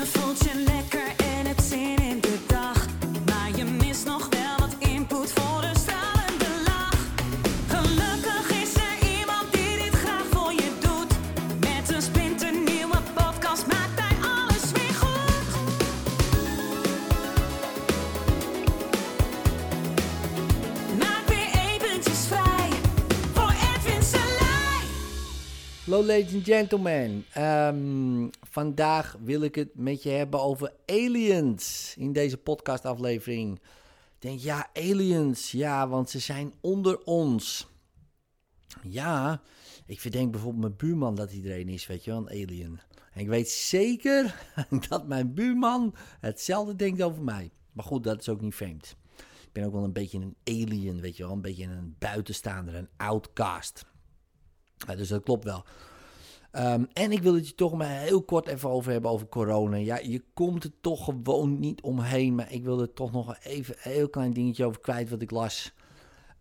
Je voelt Hallo ladies and gentlemen. Ehm, vandaag wil ik het met je hebben over aliens in deze podcastaflevering. Ik denk, ja, aliens, ja, want ze zijn onder ons. Ja, ik verdenk bijvoorbeeld mijn buurman dat iedereen is, weet je wel, een alien. En ik weet zeker dat mijn buurman hetzelfde denkt over mij. Maar goed, dat is ook niet vreemd. Ik ben ook wel een beetje een alien, weet je wel, een beetje een buitenstaander, een outcast. Dus dat klopt wel. Ehm, en ik wil het je toch maar heel kort even over hebben over corona. Ja, je komt er toch gewoon niet omheen. Maar ik wil er toch nog even een heel klein dingetje over kwijt wat ik las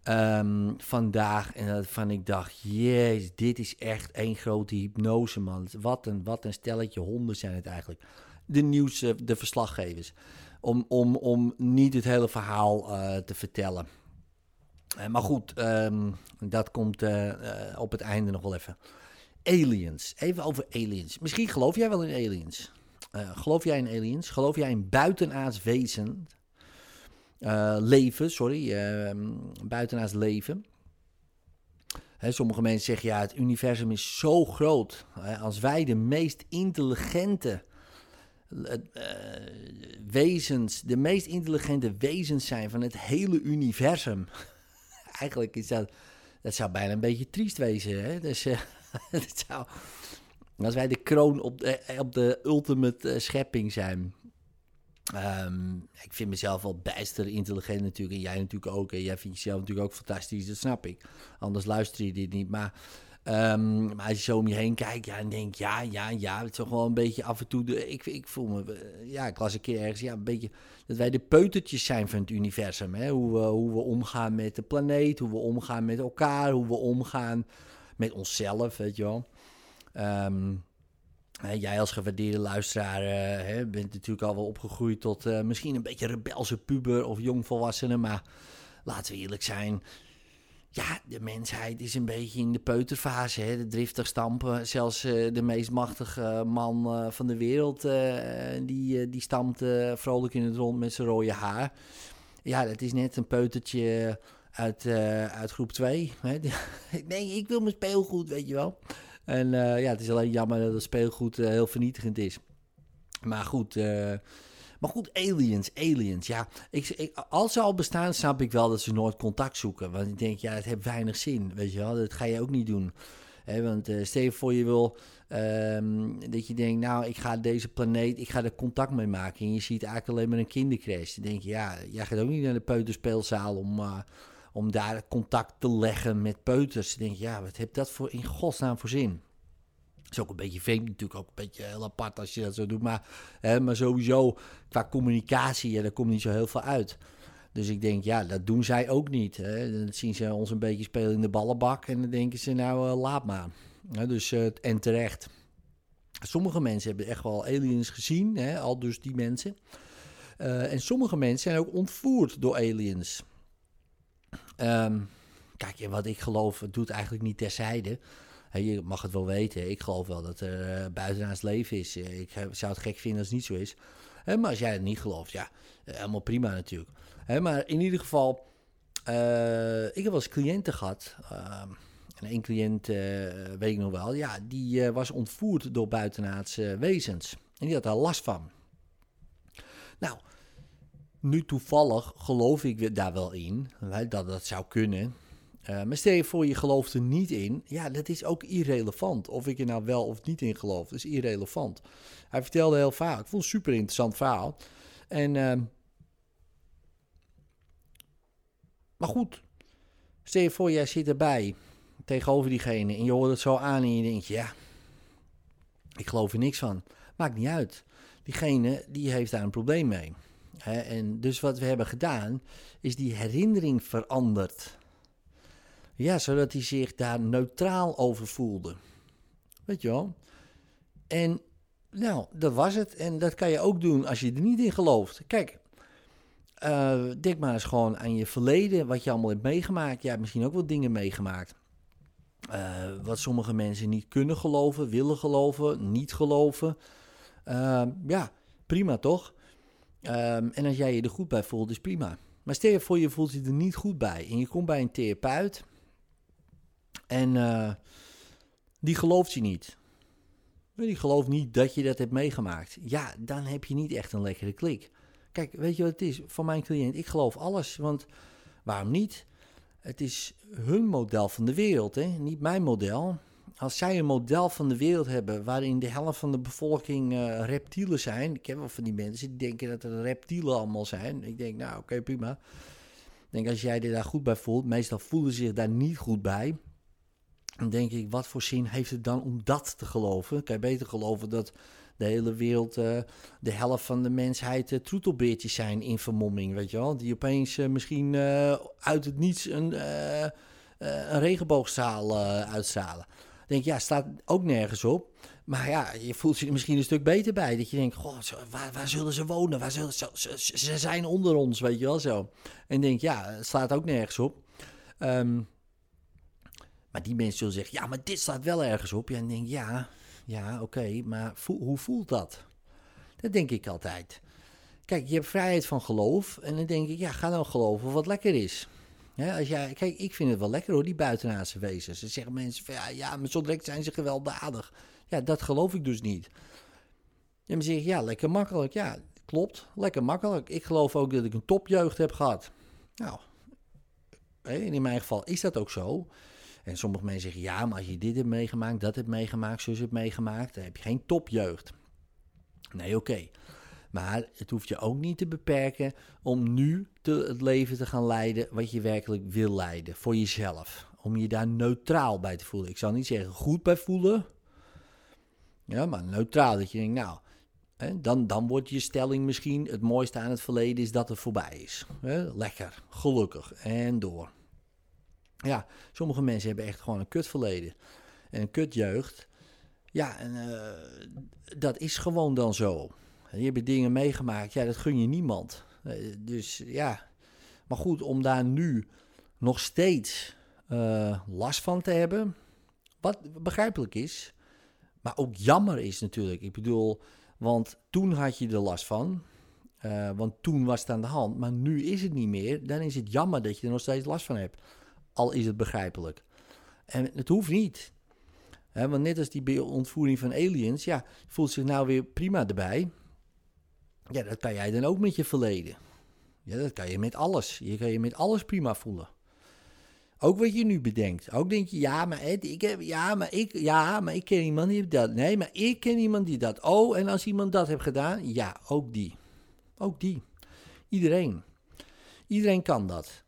ehm, vandaag. En waarvan ik dacht, jezus, dit is echt één grote hypnose, man. Wat een, wat een stelletje honden zijn het eigenlijk. De nieuws, eh, de verslaggevers. Om, om, om niet het hele verhaal eh, te vertellen. Eh, maar goed, ehm, dat komt eh, eh, op het einde nog wel even. Aliens. Even over aliens. Misschien geloof jij wel in aliens. Geloof jij in aliens? Geloof jij in buitenaards wezen? Leven, sorry. eh, buitenaards leven. Hè, sommige mensen zeggen ja, het universum is zo groot. Als wij de meest intelligente wezens, de meest intelligente wezens zijn van het hele universum. Eigenlijk is dat, dat zou bijna een beetje triest wezen. Hè? Dus eh, dat zou, als wij de kroon op de, op de ultimate eh, schepping zijn. Ehm, ik vind mezelf wel bijster intelligent natuurlijk. En jij natuurlijk ook. En jij vindt jezelf natuurlijk ook fantastisch. Dat snap ik. Anders luister je dit niet. Maar, ehm, maar als je zo om je heen kijkt. Ja, en denk ja, ja, ja. Het is toch wel een beetje af en toe. De, ik, ik voel me. eh, Ja, ik las een keer ergens. Ja, een beetje. Dat wij de peutertjes zijn van het universum. Hè? Hoe, we, hoe we omgaan met de planeet. Hoe we omgaan met elkaar. Hoe we omgaan met onszelf. Weet je wel. Ehm, jij als gewaardeerde luisteraar eh, hè, bent natuurlijk al wel opgegroeid tot eh, misschien een beetje rebelse puber of jongvolwassene. Maar laten we eerlijk zijn. Ja, de mensheid is een beetje in de peuterfase. Hè? De driftig stampen. Zelfs eh, de meest machtige man eh, van de wereld. eh, die, die stampt vrolijk in het rond met zijn rode haar. Ja, dat is net een peutertje uit, uit groep 2. Hè? nee, ik wil mijn speelgoed, weet je wel. En ja, het is alleen jammer dat het speelgoed heel vernietigend is. Maar goed, maar goed, aliens, aliens. Ja, ik, als ze al bestaan, snap ik wel dat ze nooit contact zoeken. Want ik denk, ja, het heeft weinig zin, weet je wel. Dat ga je ook niet doen. Hè, want je voor je wil ehm, dat je denkt, nou, ik ga deze planeet, ik ga er contact mee maken. En je ziet eigenlijk alleen maar een kindercrash. Dan denk je, ja, jij gaat ook niet naar de peuterspeelzaal om, eh, om daar contact te leggen met peuters. Dan denk je, ja, wat heeft dat voor in godsnaam voor zin? Is ook een beetje vreemd, natuurlijk ook een beetje heel apart als je dat zo doet. Maar, hè, maar sowieso, qua communicatie, ja, daar komt niet zo heel veel uit. Dus ik denk, ja, dat doen zij ook niet. Hè. Dan zien ze ons een beetje spelen in de ballenbak en dan denken ze, nou, eh, laat maar. Dus, eh, en terecht. Sommige mensen hebben echt wel aliens gezien, hè, al dus die mensen. Eh, en sommige mensen zijn ook ontvoerd door aliens. Ehm, kijk, wat ik geloof, doet eigenlijk niet terzijde. Je mag het wel weten. Ik geloof wel dat er uh, buitenaards leven is. Eh, Ik zou het gek vinden als het niet zo is. Maar als jij het niet gelooft, ja, eh, helemaal prima natuurlijk. Maar in ieder geval, eh, ik heb wel eens cliënten gehad. één cliënt, eh, weet ik nog wel, ja, die eh, was ontvoerd door buitenaardse wezens. En die had daar last van. Nou, nu toevallig geloof ik daar wel in, dat dat zou kunnen. Uh, maar stel je voor, je gelooft er niet in. Ja, dat is ook irrelevant. Of ik er nou wel of niet in geloof, dat is irrelevant. Hij vertelde heel vaak. Ik vond het een super interessant verhaal. En, uh, maar goed, stel je voor, jij zit erbij tegenover diegene en je hoort het zo aan en je denkt, ja, ik geloof er niks van. Maakt niet uit. Diegene, die heeft daar een probleem mee. En dus wat we hebben gedaan, is die herinnering veranderd. Ja, zodat hij zich daar neutraal over voelde. Weet je wel? En nou, dat was het. En dat kan je ook doen als je er niet in gelooft. Kijk, eh, denk maar eens gewoon aan je verleden, wat je allemaal hebt meegemaakt. Je hebt misschien ook wel dingen meegemaakt. Eh, wat sommige mensen niet kunnen geloven, willen geloven, niet geloven. Uh, ja, prima toch? Um, en als jij je er goed bij voelt, is prima. Maar stel je voor, je voelt je er niet goed bij. En je komt bij een therapeut. En uh, die gelooft je niet. Die gelooft niet dat je dat hebt meegemaakt. Ja, dan heb je niet echt een lekkere klik. Kijk, weet je wat het is? Van mijn cliënt, ik geloof alles. Want waarom niet? Het is hun model van de wereld, hè? niet mijn model. Als zij een model van de wereld hebben waarin de helft van de bevolking uh, reptielen zijn. Ik heb wel van die mensen die denken dat er reptielen allemaal zijn. Ik denk, nou oké, prima. Ik denk, als jij je daar goed bij voelt, meestal voelen ze zich daar niet goed bij. Dan denk ik, wat voor zin heeft het dan om dat te geloven? Kan je beter geloven dat de hele wereld, uh, de helft van de mensheid uh, troetelbeertjes zijn in vermomming, weet je wel? Die opeens uh, misschien uit het niets een, een regenboogzaal uitstralen. denk ja, staat ook nergens op. Maar ja, je voelt je er misschien een stuk beter bij. Dat je denkt, goh, waar, waar zullen ze wonen? Waar zullen ze, ze, zijn onder ons, weet je wel zo. En denk, ja, het staat ook nergens op. Um, maar die mensen zullen zeggen, ja, maar dit staat wel ergens op. Ja, en denk, ja, ja, oké, maar hoe voelt dat? Dat denk ik altijd. Kijk, je hebt vrijheid van geloof. En dan denk ik, ja, ga nou geloven wat lekker is. als jij, kijk, ik vind het wel lekker hoor, die buitenaardse wezens. Ze zeggen mensen van, ja, ja, maar zo direct zijn ze gewelddadig. Ja, dat geloof ik dus niet. En dan zeg ja, lekker makkelijk. Ja, klopt, lekker makkelijk. Ik geloof ook dat ik een topjeugd heb gehad. Nou, in mijn geval is dat ook zo. En sommige mensen zeggen, ja, maar als je dit hebt meegemaakt, dat hebt meegemaakt, zus hebt meegemaakt, dan heb je geen topjeugd. Nee, oké. Maar het hoeft je ook niet te beperken om nu te, het leven te gaan leiden wat je werkelijk wil leiden. Voor jezelf. Om je daar neutraal bij te voelen. Ik zal niet zeggen goed bij voelen. Ja, maar neutraal. Dat je denkt, nou, hè, dan, dan wordt je stelling misschien het mooiste aan het verleden is dat het voorbij is. Hè, lekker, gelukkig en door. Ja, sommige mensen hebben echt gewoon een kutverleden. En een kutjeugd. Ja, en uh, dat is gewoon dan zo. Je hebt dingen meegemaakt, ja, dat gun je niemand. Uh, dus ja, maar goed, om daar nu nog steeds uh, last van te hebben, wat begrijpelijk is, maar ook jammer is natuurlijk. Ik bedoel, want toen had je er last van, want toen was het aan de hand, maar nu is het niet meer. Dan is het jammer dat je er nog steeds last van hebt al is het begrijpelijk. En het hoeft niet. want net als die ontvoering van aliens, ja, voelt zich nou weer prima erbij. Ja, dat kan jij dan ook met je verleden. Ja, dat kan je met alles. Je kan je met alles prima voelen. Ook wat je nu bedenkt. Ook denk je, ja, maar ik heb, ja, maar ik, ja, maar ik ken iemand die dat. Nee, maar ik ken iemand die dat. Oh, en als iemand dat heeft gedaan, ja, ook die. Ook die. Iedereen. Iedereen kan dat.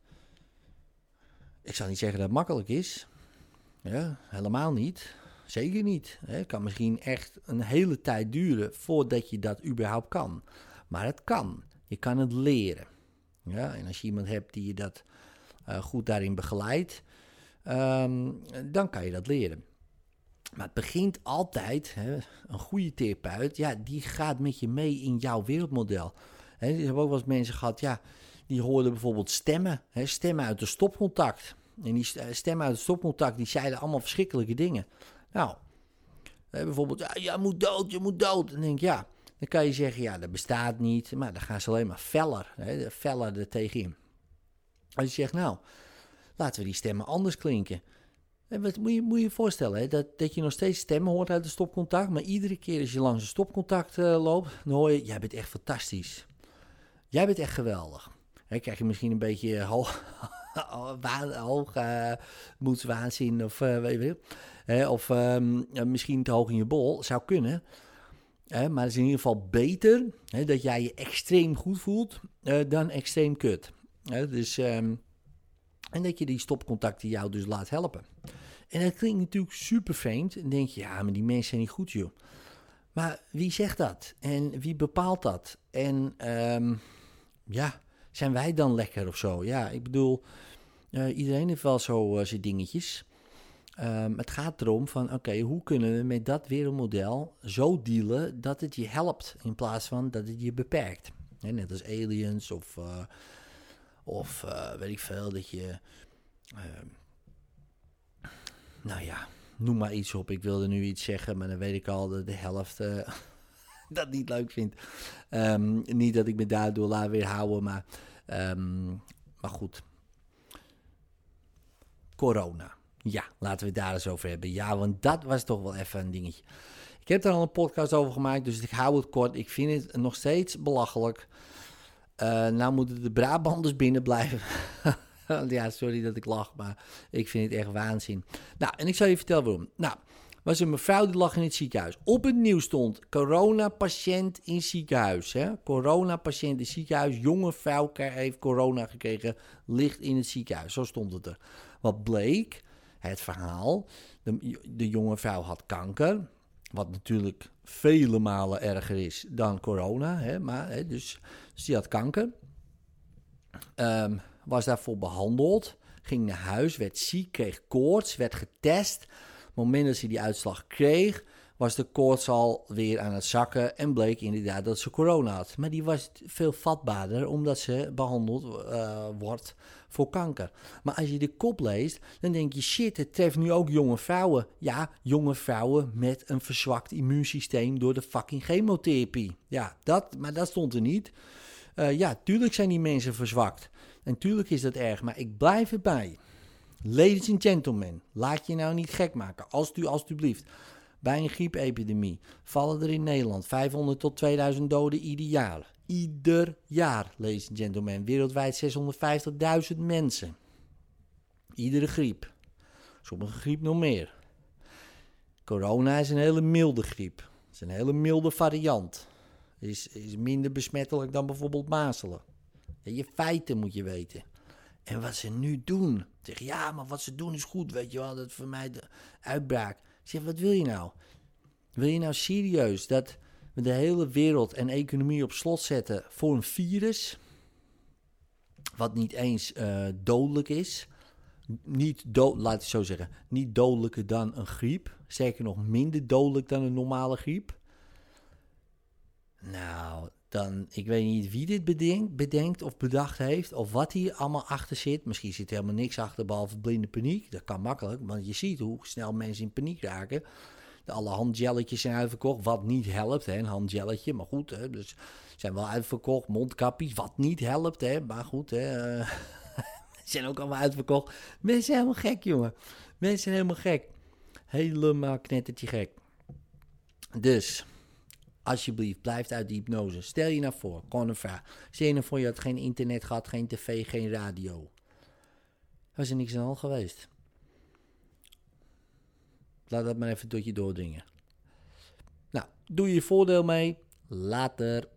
Ik zal niet zeggen dat het makkelijk is. Ja, helemaal niet. Zeker niet. Het kan misschien echt een hele tijd duren voordat je dat überhaupt kan. Maar het kan. Je kan het leren. Ja, en als je iemand hebt die je dat uh, goed daarin begeleidt, um, dan kan je dat leren. Maar het begint altijd, hè, een goede therapeut, ja, die gaat met je mee in jouw wereldmodel. Hè, ik heb ook wel eens mensen gehad, ja, die hoorden bijvoorbeeld stemmen, hè, stemmen uit de stopcontact. En die stemmen uit het stopcontact, die zeiden allemaal verschrikkelijke dingen. Nou, bijvoorbeeld, ja, je moet dood, je moet dood. En dan denk ik, ja, dan kan je zeggen, ja, dat bestaat niet. Maar dan gaan ze alleen maar feller, hè, feller er tegenin. Als je zegt, nou, laten we die stemmen anders klinken. En wat moet je moet je, voorstellen, hè? Dat, dat je nog steeds stemmen hoort uit de stopcontact. Maar iedere keer als je langs een stopcontact uh, loopt, dan hoor je, jij bent echt fantastisch. Jij bent echt geweldig. Dan krijg je misschien een beetje hoog uh, moedswaanzin of uh, weet je wel. of um, misschien te hoog in je bol, zou kunnen. maar het is in ieder geval beter dat jij je extreem goed voelt dan extreem kut. dus, um, en dat je die stopcontacten jou dus laat helpen. En dat klinkt natuurlijk super vreemd. En denk je, ja, maar die mensen zijn niet goed, joh. Maar wie zegt dat? En wie bepaalt dat? En um, ja, zijn wij dan lekker of zo? Ja, ik bedoel, uh, iedereen heeft wel zo uh, zijn dingetjes. Ehm, het gaat erom van, oké, hoe kunnen we met dat wereldmodel zo dealen dat het je helpt in plaats van dat het je beperkt. Net als aliens of, eh, of eh, weet ik veel, dat je, ehm, nou ja, noem maar iets op. Ik wilde nu iets zeggen, maar dan weet ik al dat de helft eh, dat niet leuk vindt. Ehm, niet dat ik me daardoor laat weerhouden, maar, ehm, maar goed. Corona. Ja, laten we het daar eens over hebben. Ja, want dat was toch wel even een dingetje. Ik heb er al een podcast over gemaakt, dus ik hou het kort. Ik vind het nog steeds belachelijk. Uh, nou moeten de Brabanders binnen blijven. ja, sorry dat ik lach, maar ik vind het echt waanzin. Nou, en ik zal je vertellen waarom. Nou, was een mevrouw die lag in het ziekenhuis. Op het nieuws stond corona-patiënt in ziekenhuis. Hè? Corona-patiënt in ziekenhuis. Jonge vrouw heeft corona gekregen, ligt in het ziekenhuis. Zo stond het er. Wat bleek, het verhaal, de, de jonge vrouw had kanker. Wat natuurlijk vele malen erger is dan corona. Hè? Maar, hè, dus, dus had kanker. Um, was daarvoor behandeld. Ging naar huis, werd ziek, kreeg koorts, werd getest. Moment dat ze die uitslag kreeg, was de koorts al weer aan het zakken en bleek inderdaad dat ze corona had. Maar die was veel vatbaarder omdat ze behandeld uh, wordt voor kanker. Maar als je de kop leest, dan denk je shit, het treft nu ook jonge vrouwen. Ja, jonge vrouwen met een verzwakt immuunsysteem door de fucking chemotherapie. Ja, dat, maar dat stond er niet. Uh, ja, tuurlijk zijn die mensen verzwakt. En tuurlijk is dat erg, maar ik blijf erbij. Ladies and gentlemen, laat je nou niet gek maken. Als u alstublieft. Bij een griepepidemie vallen er in Nederland 500 tot 2000 doden ieder jaar. Ieder jaar, ladies and gentlemen. Wereldwijd 650.000 mensen. Iedere griep. Sommige griep nog meer. Corona is een hele milde griep. Het is een hele milde variant. Is, is minder besmettelijk dan bijvoorbeeld mazelen. Je feiten moet je weten. En wat ze nu doen. Zeg, ja, maar wat ze doen is goed, weet je wel. Dat voor mij de uitbraak. Ik zeg, wat wil je nou? Wil je nou serieus dat we de hele wereld en economie op slot zetten voor een virus? Wat niet eens uh, dodelijk is. Niet laat ik zo zeggen. Niet dodelijker dan een griep. Zeker nog minder dodelijk dan een normale griep. Nou, dan, ik weet niet wie dit bedenkt, bedenkt of bedacht heeft, of wat hier allemaal achter zit. Misschien zit helemaal niks achter, behalve blinde paniek. Dat kan makkelijk, want je ziet hoe snel mensen in paniek raken. Alle handjelletjes zijn uitverkocht, wat niet helpt, hè, een handjelletje. Maar goed, hè, dus zijn wel uitverkocht. Mondkapjes, wat niet helpt, hè. Maar goed, hè, uh, zijn ook allemaal uitverkocht. Mensen zijn helemaal gek, jongen. Mensen zijn helemaal gek. Helemaal knettertje gek. Dus, Alsjeblieft, blijf uit die hypnose. Stel je nou voor, gewoon een je nou voor, je had geen internet gehad, geen tv, geen radio. Was er niks aan al geweest. Laat dat maar even tot je doordringen. Nou, doe je voordeel mee. Later.